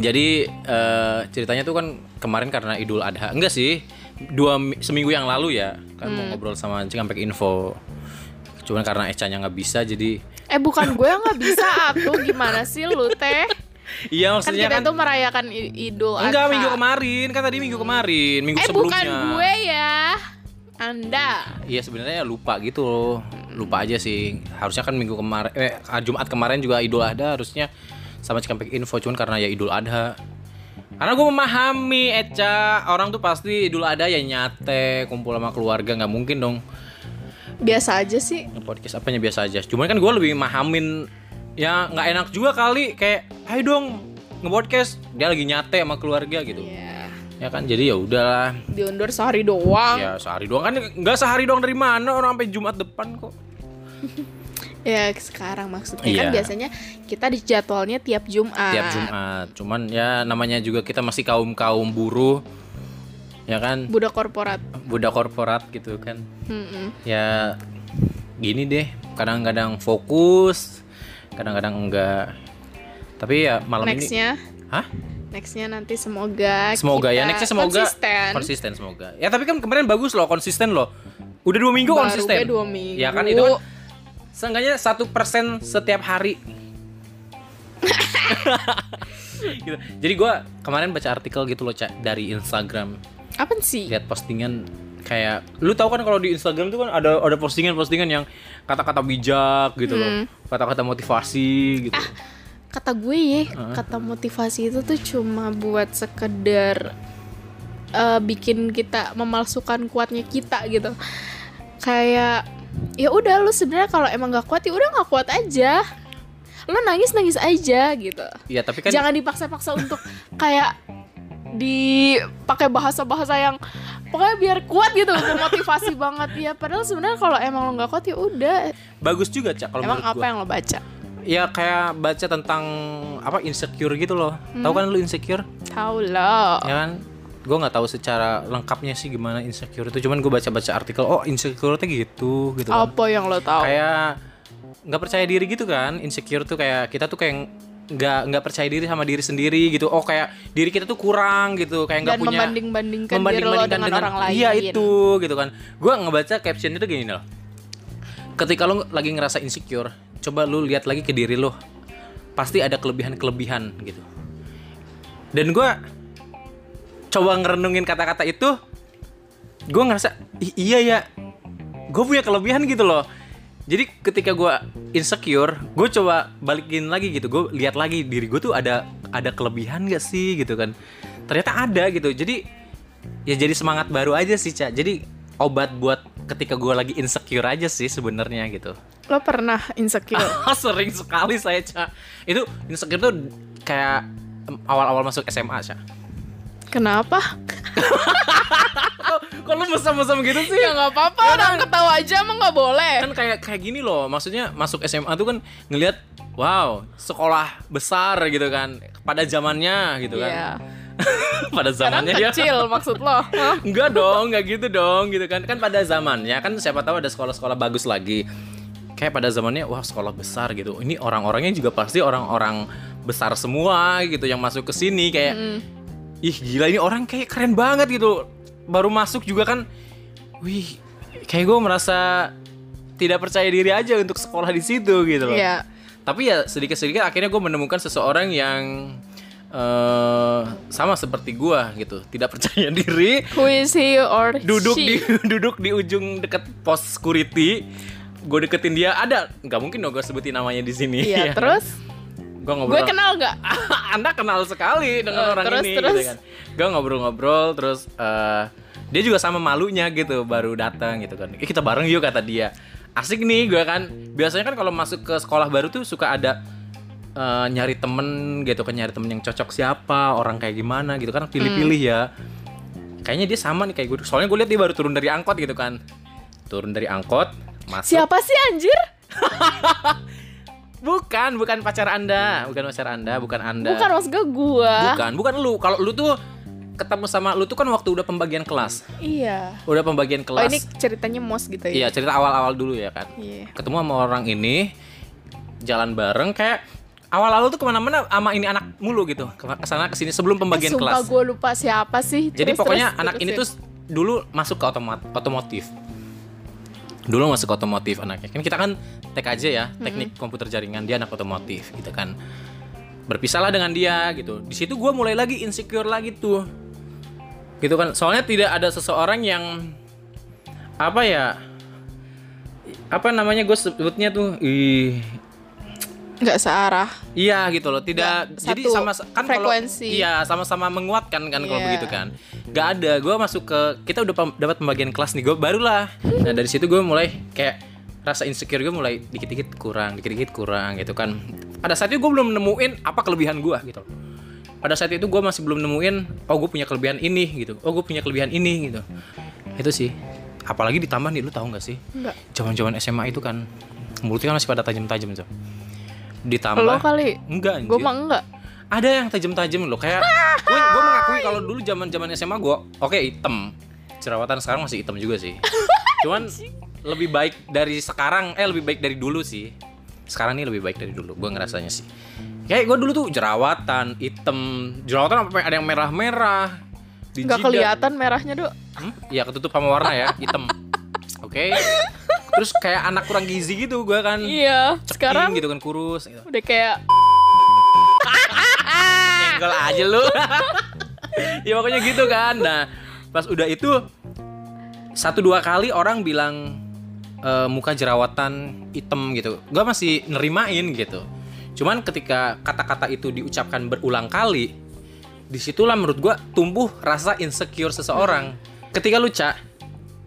Jadi eh, ceritanya tuh kan kemarin karena Idul Adha. Enggak sih, dua mi- seminggu yang lalu ya kan mau ngobrol sama Cikampek Info. Cuman karena Ecanya nggak bisa jadi Eh bukan gue yang nggak bisa aku gimana sih lu teh? Iya Kan maksudnya kita kan, tuh merayakan Idul Adha. enggak minggu kemarin kan tadi minggu kemarin minggu Eh sebelumnya. bukan gue ya. Anda. Iya sebenarnya lupa gitu loh. Lupa aja sih. Harusnya kan minggu kemarin eh Jumat kemarin juga Idul Adha harusnya sama Cikampek Info cuman karena ya Idul Adha. Karena gue memahami Eca orang tuh pasti Idul Adha ya nyate kumpul sama keluarga nggak mungkin dong Biasa aja sih. podcast apanya biasa aja. Cuman kan gue lebih mahamin ya nggak enak juga kali kayak ayo dong nge-podcast dia lagi nyate sama keluarga gitu. Iya. Ya kan jadi ya udahlah. Diundur sehari doang. Ya sehari doang kan nggak sehari doang dari mana orang sampai Jumat depan kok. Ya sekarang maksudnya Iya. kan biasanya kita di jadwalnya tiap Jumat. tiap Jumat. Cuman ya namanya juga kita masih kaum kaum buruh, ya kan, Budak korporat. budak korporat gitu kan. Mm-mm. Ya gini deh, kadang-kadang fokus, kadang-kadang enggak. Tapi ya malam ini, Nextnya, hah? nextnya nanti semoga. Semoga ya, nextnya semoga konsisten. konsisten semoga. Ya tapi kan kemarin bagus loh, konsisten loh. Udah dua minggu Baru konsisten. dua minggu. Ya kan itu kan seenggaknya satu persen setiap hari. gitu. Jadi gua kemarin baca artikel gitu loh Cak dari Instagram Apa sih? lihat postingan kayak lu tahu kan kalau di Instagram tuh kan ada ada postingan-postingan yang kata-kata bijak gitu loh kata-kata motivasi gitu Kata gue ya, kata motivasi itu tuh cuma buat sekedar eh, bikin kita memalsukan kuatnya kita gitu. Kayak ya udah lu sebenarnya kalau emang gak kuat ya udah gak kuat aja. Lu nangis nangis aja gitu. Iya tapi kan Jangan dipaksa-paksa untuk kayak dipakai bahasa-bahasa yang pokoknya biar kuat gitu motivasi banget. Ya padahal sebenarnya kalau emang lo nggak kuat ya udah. Bagus juga cak kalau emang apa gua. yang lo baca? Ya kayak baca tentang apa insecure gitu loh. Tahu kan lu insecure? Tahu lo ya kan gue nggak tahu secara lengkapnya sih gimana insecure itu cuman gue baca-baca artikel oh insecure tuh gitu gitu kan. apa yang lo tahu? Kayak nggak percaya diri gitu kan insecure tuh kayak kita tuh kayak nggak nggak percaya diri sama diri sendiri gitu. Oh kayak diri kita tuh kurang gitu kayak nggak punya membanding-bandingkan diri lo membanding-bandingkan dengan, orang lain. Iya itu gitu kan. Gue ngebaca caption itu gini loh. Ketika lo lagi ngerasa insecure coba lu lihat lagi ke diri lo. Pasti ada kelebihan-kelebihan gitu. Dan gue coba ngerenungin kata-kata itu gue ngerasa "Ih, iya ya gue punya kelebihan gitu loh. Jadi ketika gue insecure gue coba balikin lagi gitu gue lihat lagi diri gue tuh ada ada kelebihan gak sih gitu kan. Ternyata ada gitu jadi ya jadi semangat baru aja sih cak jadi obat buat ketika gue lagi insecure aja sih sebenarnya gitu. Lo pernah insecure? Sering sekali saya cak itu insecure tuh kayak awal-awal masuk SMA cak kenapa? Kok lu mesem-mesem gitu sih? Ya nggak apa-apa orang ketawa aja emang nggak boleh. Kan kayak kayak gini loh maksudnya masuk SMA tuh kan ngelihat wow sekolah besar gitu kan pada zamannya gitu kan. Iya. pada zamannya ya. kecil maksud lo enggak dong enggak gitu dong gitu kan. Kan pada zamannya kan siapa tahu ada sekolah-sekolah bagus lagi. Kayak pada zamannya wah sekolah besar gitu. Ini orang-orangnya juga pasti orang-orang besar semua gitu yang masuk ke sini kayak ih gila ini orang kayak keren banget gitu. Baru masuk juga kan wih kayak gue merasa tidak percaya diri aja untuk sekolah di situ gitu loh. Iya. tapi ya sedikit-sedikit akhirnya gue menemukan seseorang yang eh sama seperti gue gitu. Tidak percaya diri. Who is he or duduk she? di duduk di ujung deket pos security. Gue deketin dia. Ada nggak mungkin dong gue sebutin namanya di sini. Iya terus gue ngobrol. gue kenal nggak? Anda kenal sekali dengan Eh, orang terus, ini terus? gitu kan. Gue ngobrol-ngobrol terus eh, dia juga sama malunya gitu baru datang gitu kan. "Eh, kita bareng yuk kata dia. Asik nih gue kan. Biasanya kan kalau masuk ke sekolah baru tuh suka ada eh, nyari temen gitu kan nyari temen yang cocok siapa orang kayak gimana gitu kan pilih-pilih ya. Kayaknya dia sama nih kayak gue soalnya gue lihat dia baru turun dari angkot gitu kan. Turun dari angkot masuk siapa sih anjir bukan bukan pacar anda bukan pacar anda bukan anda bukan maksud gue gua Bukan, bukan lu. Kalau lu tuh ketemu sama lu tuh kan waktu udah pembagian kelas. iya Udah pembagian oh kelas. ini ceritanya mos gitu ya Iya, cerita awal-awal dulu ya kan. Iya. Ketemu sama orang ini jalan bareng kayak awal-awal tuh ke mana-mana sama ini anak mulu gitu ke sana ke sini sebelum pembagian Eh, Sumpah kelas gue lupa siapa sih. jadi Terus- pokoknya terus- anak terus ini ya. tuh dulu masuk ke otomat otomotif dulu masuk otomotif anaknya. Kan kita kan TKJ ya teknik komputer jaringan dia anak otomotif gitu kan. Berpisahlah dengan dia gitu. Di situ gue mulai lagi insecure lagi tuh. Gitu kan. Soalnya tidak ada seseorang yang apa ya apa namanya gue sebutnya tuh ih nggak searah. Iya gitu loh, tidak Nggak jadi sama kan kalau frekuensi. iya sama-sama menguatkan kan kalau Iya. begitu kan. Gak ada, gue masuk ke kita udah pem- dapat pembagian kelas nih, gue barulah. Nah dari situ gue mulai kayak rasa insecure gue mulai dikit-dikit kurang, dikit-dikit kurang gitu kan. Pada saat itu gue belum nemuin apa kelebihan gue gitu. Pada saat itu gue masih belum nemuin, oh gue punya kelebihan ini gitu, oh gue punya kelebihan ini gitu. Itu sih. Apalagi ditambah nih, lu tahu nggak sih? Enggak. Zaman-zaman SMA itu kan mulutnya kan masih pada tajam-tajam tuh. Ditambah Lo kali. Enggak Gue mah enggak. Ada yang tajam-tajam loh kayak gue gue mengakui kalau dulu zaman-zaman SMA gue oke hitam. Jerawatan sekarang masih hitam juga sih. Cuman lebih baik dari sekarang eh lebih baik dari dulu sih. Sekarang ini lebih baik dari dulu gue ngerasanya sih. Kayak gue dulu tuh jerawatan, hitam, jerawatan apa ada yang merah-merah. Nggak kelihatan merahnya, Dok. Hmm? Ya ketutup sama warna ya, hitam. Oke. Terus kayak anak kurang gizi gitu gue kan. Iya, Ceking sekarang gitu kan kurus gitu. udah kayak nyenggol aja lu. Ya pokoknya gitu kan. Nah pas udah itu satu dua kali orang bilang eh, muka jerawatan hitam gitu. Gue masih nerimain gitu. Cuman ketika kata-kata itu diucapkan berulang kali di situlah menurut gue tumbuh rasa insecure seseorang. Ketika lu cak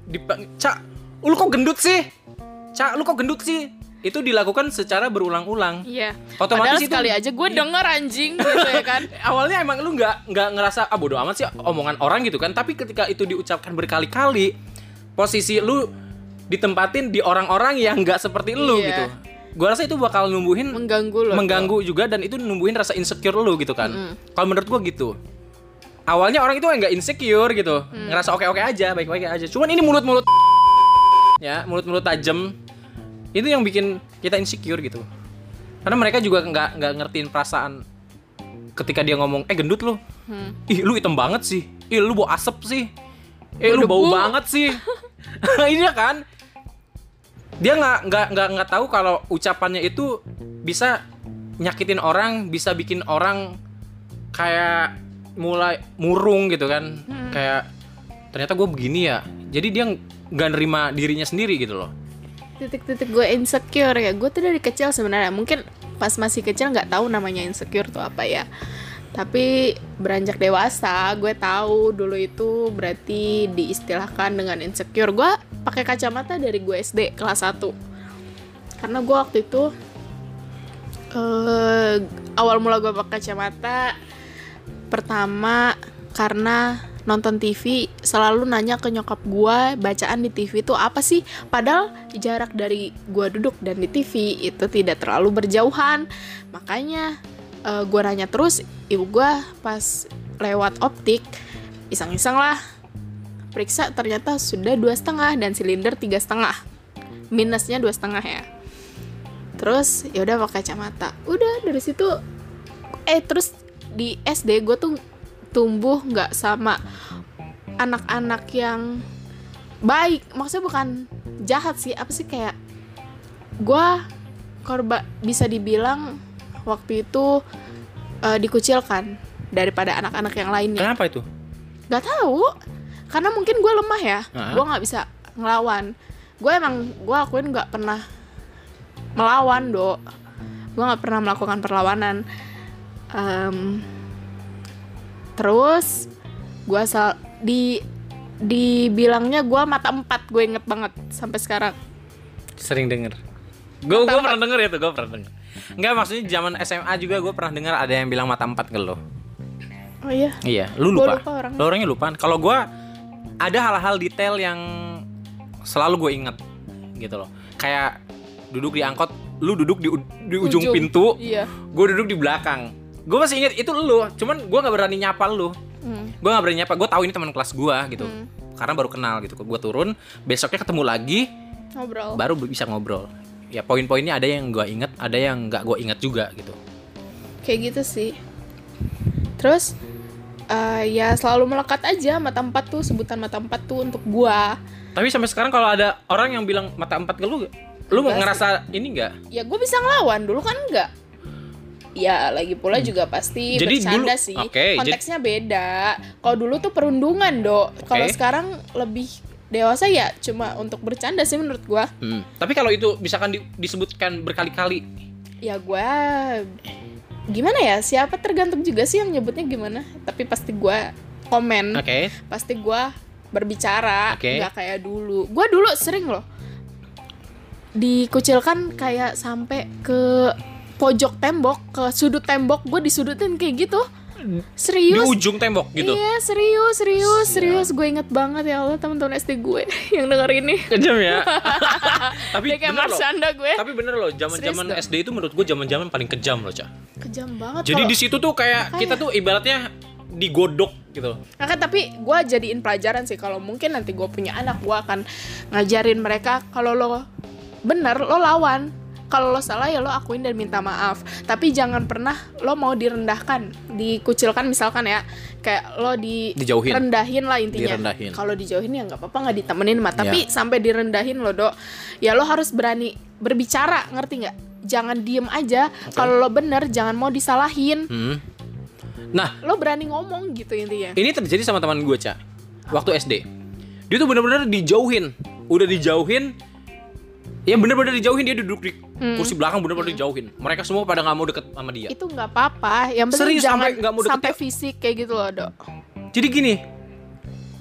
dipang cak lu kok gendut sih? Cak lu kok gendut sih? Itu dilakukan secara berulang-ulang. Iya. Otomatis Padahal itu- sekali aja gue denger anjing gitu ya kan. awalnya emang lu nggak nggak ngerasa ah bodo amat sih omongan orang gitu kan. Tapi ketika itu diucapkan berkali-kali posisi lu ditempatin di orang-orang yang nggak seperti lu Iya. gitu. Gua rasa itu bakal numbuhin Mengganggu loh. mengganggu juga dan itu numbuhin rasa insecure lu gitu kan. Kalau menurut gua gitu. Awalnya orang itu nggak insecure gitu. Mm. ngerasa oke oke aja baik baik aja. Cuman ini mulut mulut ya mulut mulut tajam. Itu yang bikin kita insecure gitu. Karena mereka juga nggak nggak ngertiin perasaan ketika dia ngomong eh gendut lu. Hmm. ih lu hitam banget sih. Ih lu bau asap sih. Eh lu Bau banget sih. Ini kan? Dia nggak nggak nggak nggak tahu kalau ucapannya itu bisa nyakitin orang bisa bikin orang kayak mulai murung gitu kan. Hmm. kayak ternyata gue begini ya jadi dia nggak nerima dirinya sendiri gitu loh Titik-titik gue insecure ya. Gue tuh dari kecil sebenarnya mungkin pas masih kecil nggak tahu namanya insecure tuh apa ya. Tapi beranjak dewasa, gue tahu dulu itu berarti diistilahkan dengan insecure. Gue pakai kacamata dari gue SD kelas 1. Karena gue waktu itu eh awal mula gue pakai kacamata pertama karena nonton TV selalu nanya ke nyokap gue bacaan di TV itu apa sih? Padahal jarak dari gue duduk dan di TV itu tidak terlalu berjauhan. Makanya eh, gue nanya terus ibu gue pas lewat optik iseng-iseng lah. Periksa ternyata sudah dua setengah dan silinder tiga setengah. Minusnya dua setengah ya. Terus ya udah pakai kacamata. Udah dari situ eh terus di SD gue tuh tumbuh nggak sama anak-anak yang baik. Maksudnya bukan jahat sih apa sih kayak gue korban bisa dibilang waktu itu eh, dikucilkan daripada anak-anak yang lainnya. Kenapa itu? Nggak tahu. Karena mungkin gue lemah ya. Ah. gue nggak bisa ngelawan. Gue emang gue akuin nggak pernah melawan do gue nggak pernah melakukan perlawanan. Em, terus gue asal di dibilangnya gue mata empat gue inget banget sampai sekarang sering denger gue gue pernah denger ya tuh gue pernah denger Enggak maksudnya zaman SMA juga gue pernah dengar ada yang bilang mata empat ke lo oh iya Iya, lu Gua lupa. lupa orangnya. Lu orangnya lupa. Kalau gua ada hal-hal detail yang selalu gue inget gitu loh. Kayak duduk di angkot, lu duduk di, di ujung, Ujung. pintu, iya gue duduk di belakang. Gue masih inget itu lu, cuman gua nggak berani nyapa lu. Hmm. Gue nggak berani nyapa. Gue tahu ini teman kelas gua gitu. Hmm. Karena baru kenal gitu. Gue turun, besoknya ketemu lagi, ngobrol baru bisa ngobrol. Ya poin-poinnya ada yang gua inget, ada yang nggak gue inget juga gitu. kayak gitu sih terus eh, ya selalu melekat aja mata empat tuh sebutan mata empat tuh untuk gua Tapi sampai sekarang kalau ada orang yang bilang mata empat ke lu, lu ngerasa ini enggak? ya gue bisa ngelawan dulu kan enggak ya lagi pula juga pasti Hmm. Jadi bercanda dulu- sih jadi- konteksnya beda kalau dulu tuh perundungan dok kalau Oke. sekarang lebih dewasa ya cuma untuk bercanda sih menurut gua Hmm. Tapi kalau itu misalkan di- disebutkan berkali-kali, ya gua gimana ya siapa tergantung juga sih yang nyebutnya gimana tapi pasti gua komen oke? pasti gua berbicara Oke. nggak kayak dulu gua dulu sering loh dikucilkan kayak sampai ke pojok tembok ke sudut tembok gue disudutin kayak gitu. Di serius ujung tembok gitu. iya serius serius serius. Gue inget banget ya Allah teman-teman SD gue yang denger ini. Kejam ya. Tapi kayak bener loh. Gue. Tapi bener loh, zaman-zaman Serius SD itu menurut gue zaman-zaman paling kejam loh, Cak. kejam banget Jadi di situ tuh kayak kita tuh ibaratnya digodok gitu. Nah, kan, tapi gue jadiin pelajaran sih. Kalau mungkin nanti gue punya anak gue akan ngajarin mereka kalau lo bener lo lawan kalau lo salah ya lo akuin dan minta maaf tapi jangan pernah lo mau direndahkan dikucilkan misalkan ya kayak lo di Dijauhin. rendahin lah intinya Direndahin. kalau dijauhin ya nggak apa-apa nggak ditemenin mah tapi Ya. sampai direndahin lo dok ya lo harus berani berbicara ngerti nggak jangan diem aja kalau lo bener jangan mau disalahin Hmm. Nah, lo berani ngomong gitu intinya ini terjadi sama teman gue, Cak. Waktu SD. Dia tuh bener-bener dijauhin. Udah dijauhin. Ya bener-bener dijauhin dia duduk di Hmm. kursi belakang bener-bener dijauhin. Mereka semua pada nggak mau deket sama dia. itu nggak apa-apa yang penting. Serius, jangan sampai nggak mau deket sampai ya? fisik kayak gitu loh dok Jadi gini,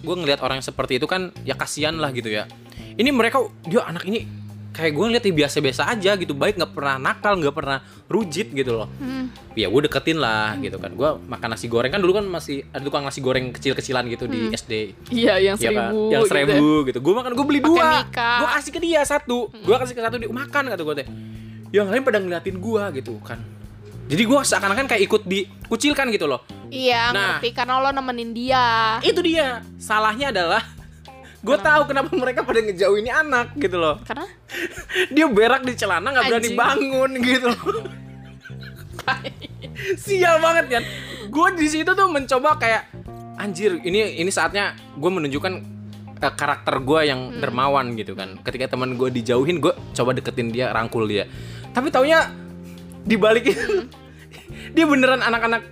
gue ngelihat orang yang seperti itu kan ya kasihan lah gitu ya. Ini mereka dia anak ini kayak gue ngeliat ya biasa-biasa aja gitu, baik nggak pernah nakal, nggak pernah rujit gitu loh. Hmm. Ya gue deketin lah gitu kan. Gue makan nasi goreng kan dulu kan masih ada tukang nasi goreng kecil-kecilan gitu di SD. iya yang Ya kan? seribu yang gitu. seribu gitu. Gue makan, gue beli dua. Gue kasih ke dia satu. Gue kasih ke satu dia makan kata gue teh. Yang lain pada ngeliatin gue gitu kan. Jadi gue seakan-akan kayak ikut dikucilkan gitu loh. iya Nah. ngerti karena lo nemenin dia itu dia salahnya adalah gue tahu kenapa mereka pada ngejauh ini anak gitu loh. Karena? Dia berak di celana nggak berani Anjing. bangun gitu loh. Sial banget kan gue di situ tuh mencoba kayak anjir ini ini saatnya gue menunjukkan eh, karakter gue yang Hmm. dermawan gitu kan. Ketika teman gue dijauhin gue coba deketin dia rangkul dia. Tapi taunya dibalik itu dia beneran anak-anak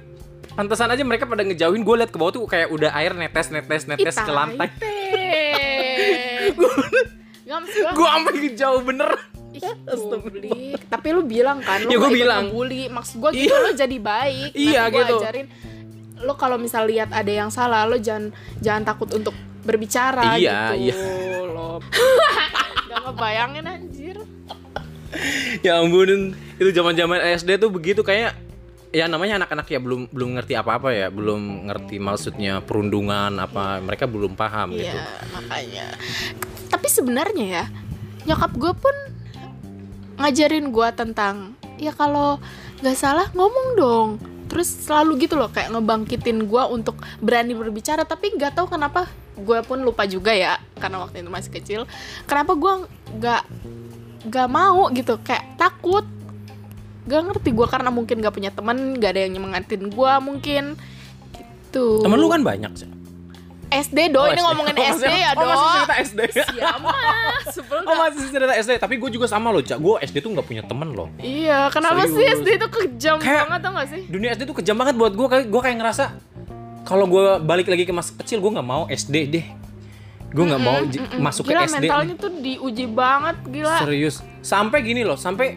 pantesan aja mereka pada ngejauhin. Gue liat ke bawah tuh kayak udah air netes netes netes ke lantai Gak maksud gue gue sampai ngejauh bener Ih. Tapi lu bilang kan lu Ya, gua bilang. Maksud gue gitu Iya. lo jadi baik. Iya, Nanti gua gitu. ajarin lo kalau misal lihat ada yang salah lo jangan jangan takut untuk berbicara Iya, gitu iya. lo. Gak ngebayangin anjir. ya ampun itu zaman zaman SD tuh begitu kayak ya namanya anak-anak ya belum belum ngerti apa-apa ya belum ngerti maksudnya perundungan apa mereka belum paham gitu Iya, makanya. Tapi sebenarnya ya, nyokap gue pun ngajarin gue tentang ya kalau nggak salah ngomong dong. Terus selalu gitu loh kayak ngebangkitin gue untuk berani berbicara. Tapi nggak tahu kenapa gue pun lupa juga ya karena waktu itu masih kecil. Kenapa gue nggak nggak mau gitu kayak takut. Gak ngerti gue karena mungkin gak punya teman, gak ada yang nyemangatin gue mungkin gitu. temen lu kan banyak sih SD do, Oh, ini SD. ngomongin Oh, SD ya oh, do. masih cerita SD. Siapa? Oh masih cerita SD tapi gue juga sama loh cak gue SD tuh nggak punya temen loh Iya, kenapa sih Serius. SD itu kejam Kayak- banget tau gak sih? dunia SD tuh kejam banget buat gue kayak gue kayak ngerasa kalau gue balik lagi ke masa kecil gue nggak mau SD deh gue nggak mau j- Mm-mm. masuk gila, ke SD mentalnya tuh diuji banget, gila. Serius. Sampai gini loh, sampai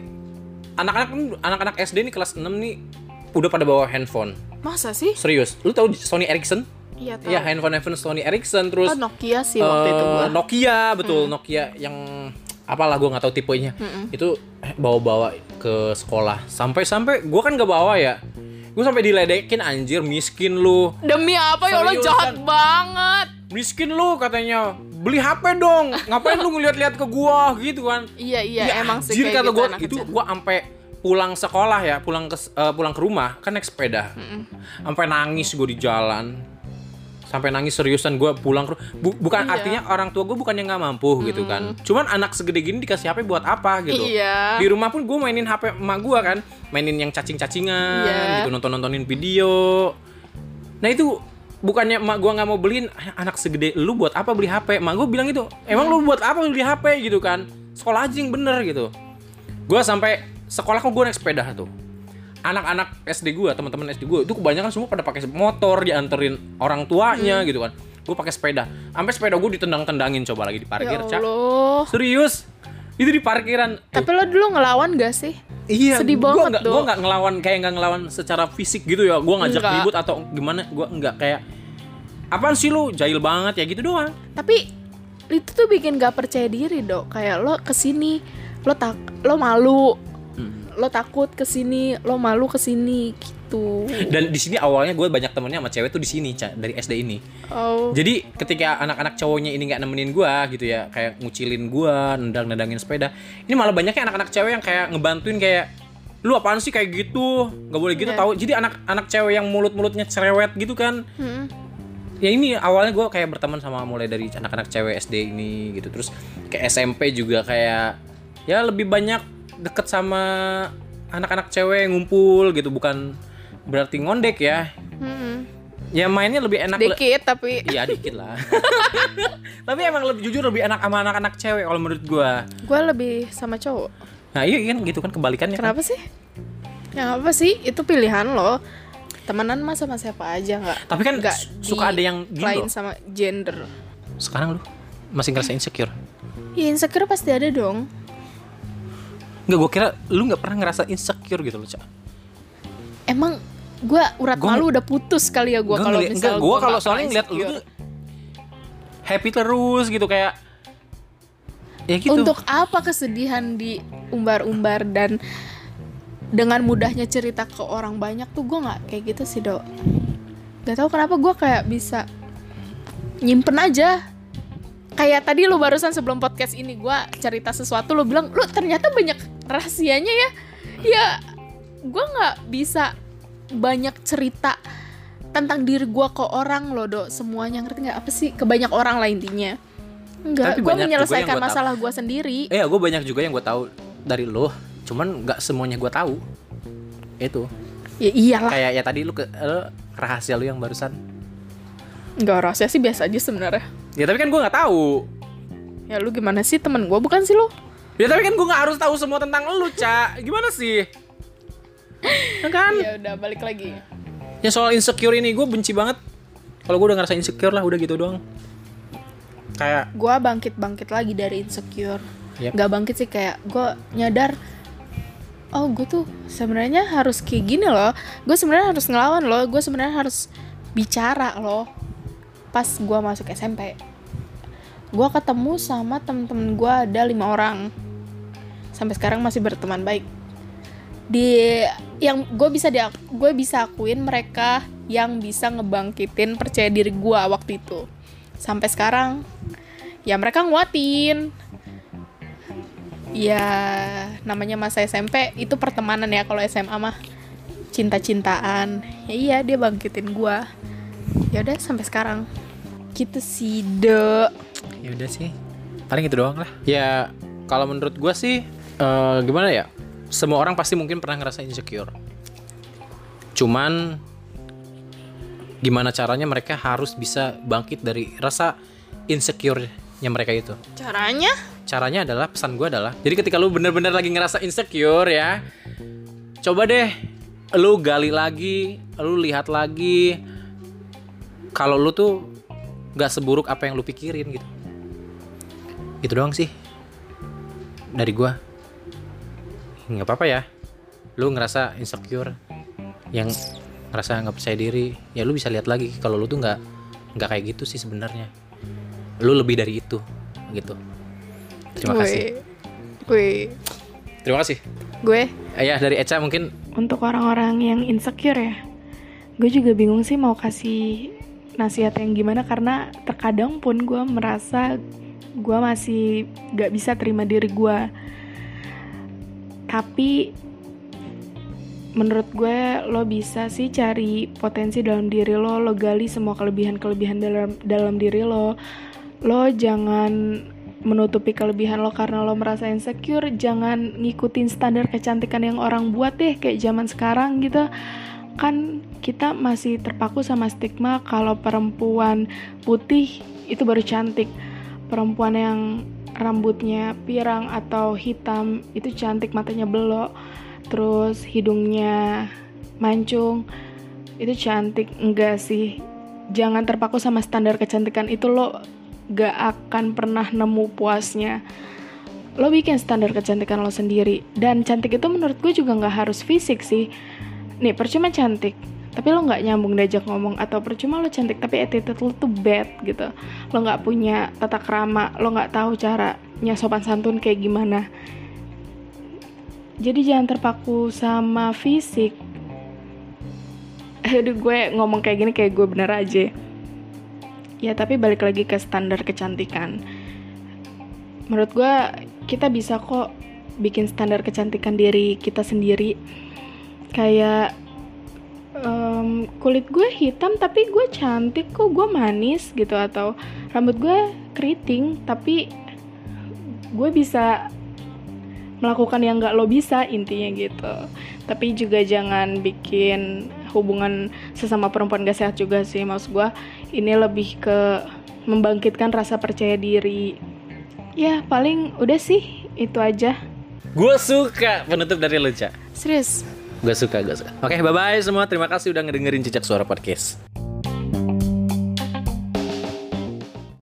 anak-anak anak-anak SD nih kelas 6 nih udah pada bawa handphone. Masa sih? Serius. Lu tahu Sony Ericsson? Iya, tahu. Iya, handphone handphone Sony Ericsson terus Oh, Nokia sih waktu itu eh, gua. Nokia betul, Nokia yang apalah gue nggak tahu tipenya. Itu bawa-bawa ke sekolah. Sampai-sampai gue kan gak bawa ya. Gue sampai diledekin anjir miskin lu. Demi apa ya Allah jahat banget. Miskin lu katanya. Beli HP dong. Ngapain lu ngeliat-liat ke gua gitu kan. Iya, iya, Ya, emang sih kayak kata gitu gua, itu kecil. gua sampai pulang sekolah ya pulang ke eh, pulang ke rumah kan naik sepeda sampai nangis gue di jalan sampai nangis seriusan gue pulang ke bu- bukan Iya. artinya orang tua gue bukan yang nggak mampu gitu kan cuman anak segede gini dikasih HP buat apa gitu Iya. di rumah pun gue mainin HP emak gue kan mainin yang cacing-cacingan Iya. gitu nonton nontonin video nah itu bukannya emak gua nggak mau beliin anak segede lu buat apa beli HP emak gua bilang gitu emang lu buat apa beli HP gitu kan. Sekolah aja yang bener gitu. Gua sampai sekolah kok gua naik sepeda tuh. Anak-anak SD gua teman-teman SD gua itu kebanyakan semua pada pakai motor dianterin orang tuanya gitu kan. Gue pakai sepeda. Sampai sepeda gue ditendang-tendangin coba lagi di parkir ya cak serius? Itu di parkiran. Tapi lo dulu ngelawan gak sih? Iya, Sedih gua banget, nggak, Dok. gua nggak ngelawan kayak nggak ngelawan secara fisik gitu ya. Gua ngajak Enggak. ribut atau gimana? Gua nggak kayak apaan sih lu jahil banget ya gitu doang. Tapi itu tuh bikin gak percaya diri dok. Kayak lo ke sini, lo tak, lo malu, Hmm. lo takut ke sini, lo malu ke sini gitu. Dan di sini awalnya gue banyak temennya sama cewek tuh di sini dari SD ini. Oh, Jadi ketika anak-anak cowoknya ini nggak nemenin gua gitu ya, kayak ngucilin gua, nendang-nendangin sepeda. Ini malah banyaknya anak-anak cewek yang kayak ngebantuin kayak lu apaan sih kayak gitu nggak boleh gitu Iya. tahu jadi anak-anak cewek yang mulut-mulutnya cerewet gitu kan hmm. ya ini awalnya gue kayak berteman sama mulai dari anak-anak cewek SD ini gitu terus ke SMP juga kayak ya lebih banyak deket sama anak-anak cewek ngumpul gitu bukan berarti ngondek ya hmm. ya mainnya lebih enak le- Dikit tapi Iya dikit lah tapi emang lebih jujur lebih enak sama anak-anak cewek kalau menurut gue gue lebih sama cowok. nah iya kan gitu kan kebalikannya kan. Kenapa sih? Ya apa sih? Itu pilihan lo. Temenan mah sama siapa aja nggak? Tapi kan su- suka ada yang lain sama gender. sekarang lu masih ngerasa insecure Ya insecure pasti ada dong. Nggak, gue kira lu nggak pernah ngerasa insecure gitu loh, Cak. Emang gue urat Gua- malu udah putus kali ya gue kalau ngeliat- misal enggak, gua gua kalau soalnya ngeliat lu tuh happy terus gitu kayak ya gitu. Untuk apa kesedihan diumbar-umbar dan dengan mudahnya cerita ke orang banyak tuh gue nggak kayak gitu sih dok. Gak tau kenapa gue kayak bisa nyimpen aja. Kayak tadi lu barusan sebelum podcast ini gue cerita sesuatu lu bilang lu ternyata banyak rahasianya ya. Ya gue nggak bisa banyak cerita tentang diri gue ke orang loh dok semuanya ngerti nggak apa sih ke banyak orang lah intinya Enggak, Tapi gue menyelesaikan gua masalah gue sendiri. Eh, ya gue banyak juga yang gue tahu dari lo, cuman nggak semuanya gue tahu. Itu Ya iyalah, kayak ya tadi lu ke lu, rahasia lu yang barusan. nggak rahasia sih biasa aja sebenarnya. Ya tapi kan gue nggak tahu. Ya lu gimana sih temen gue bukan sih lu? Ya tapi kan gue nggak harus tahu semua tentang lu, Cak. Gimana sih? Ya kan? Ya udah balik lagi. Ya soal insecure ini gue benci banget. Kalau gue udah ngerasa insecure lah, udah gitu doang. Kayak Gue bangkit bangkit lagi dari insecure. Yep. Nggak bangkit sih kayak gue nyadar. Oh gue tuh sebenarnya harus kayak gini loh. Gue sebenarnya harus ngelawan loh. Gue sebenarnya harus bicara loh. Pas gue masuk SMP, gue ketemu sama temen-temen gue ada lima orang. Sampai sekarang masih berteman baik. Di yang gue bisa dia gue bisa akuin mereka yang bisa ngebangkitin percaya diri gue waktu itu. Sampai sekarang ya mereka nguatin. Ya namanya masa SMP itu pertemanan ya kalau SMA mah. Cinta-cintaan. Ya iya dia bangkitin gue ya udah sampai sekarang. Gitu sih dek. Ya udah sih. Paling itu doang lah. Ya kalau menurut gue sih eh, gimana ya semua orang pasti mungkin pernah ngerasa insecure. Cuman gimana caranya mereka harus bisa bangkit dari rasa insecure-nya mereka itu? Caranya? Caranya adalah pesan gue adalah jadi ketika lu bener-bener lagi ngerasa insecure ya coba deh lu gali lagi lu lihat lagi kalau lu tuh nggak seburuk apa yang lu pikirin gitu. Itu doang sih dari gua nggak apa-apa ya. Lu ngerasa insecure yang ngerasa nggak percaya diri ya lu bisa lihat lagi. Kalau lu tuh nggak nggak kayak gitu sih sebenarnya. Lu lebih dari itu gitu. Terima kasih. gue terima kasih. gue? Eh, ya dari Eca mungkin. Untuk orang-orang yang insecure ya gue juga bingung sih mau kasih nasihat yang gimana karena terkadang pun gue merasa gue masih gak bisa terima diri gue tapi menurut gue lo bisa sih cari potensi dalam diri lo lo gali semua kelebihan-kelebihan dalam dalam diri lo. Lo jangan menutupi kelebihan lo karena lo merasa insecure jangan ngikutin standar kecantikan yang orang buat deh kayak zaman sekarang gitu. Kan kita masih terpaku sama stigma kalau perempuan putih itu baru cantik. Perempuan yang rambutnya pirang atau hitam itu cantik matanya belok terus hidungnya mancung itu cantik. Enggak sih. Jangan terpaku sama standar kecantikan itu lo gak akan pernah nemu puasnya. Lo bikin standar kecantikan lo sendiri. Dan cantik itu menurut gue juga nggak harus fisik sih. Nih percuma cantik tapi lo nggak nyambung diajak ngomong atau percuma lo cantik tapi attitude lo tuh bad gitu. Lo nggak punya tata krama lo nggak tahu caranya sopan santun kayak gimana. Jadi jangan terpaku sama fisik. Aduh gue ngomong kayak gini kayak gue bener aja. Ya tapi balik lagi ke standar kecantikan. Menurut gue kita bisa kok bikin standar kecantikan diri kita sendiri. Kayak um, kulit gue hitam tapi gue cantik kok gue manis gitu atau rambut gue keriting tapi gue bisa melakukan yang gak lo bisa intinya gitu. Tapi juga jangan bikin hubungan sesama perempuan gak sehat juga sih maksud gue ini lebih ke membangkitkan rasa percaya diri. Ya paling udah sih itu aja. Gue suka penutup dari cak serius gue suka gue suka. Oke bye bye semua. Terima kasih udah ngedengerin cicak suara podcast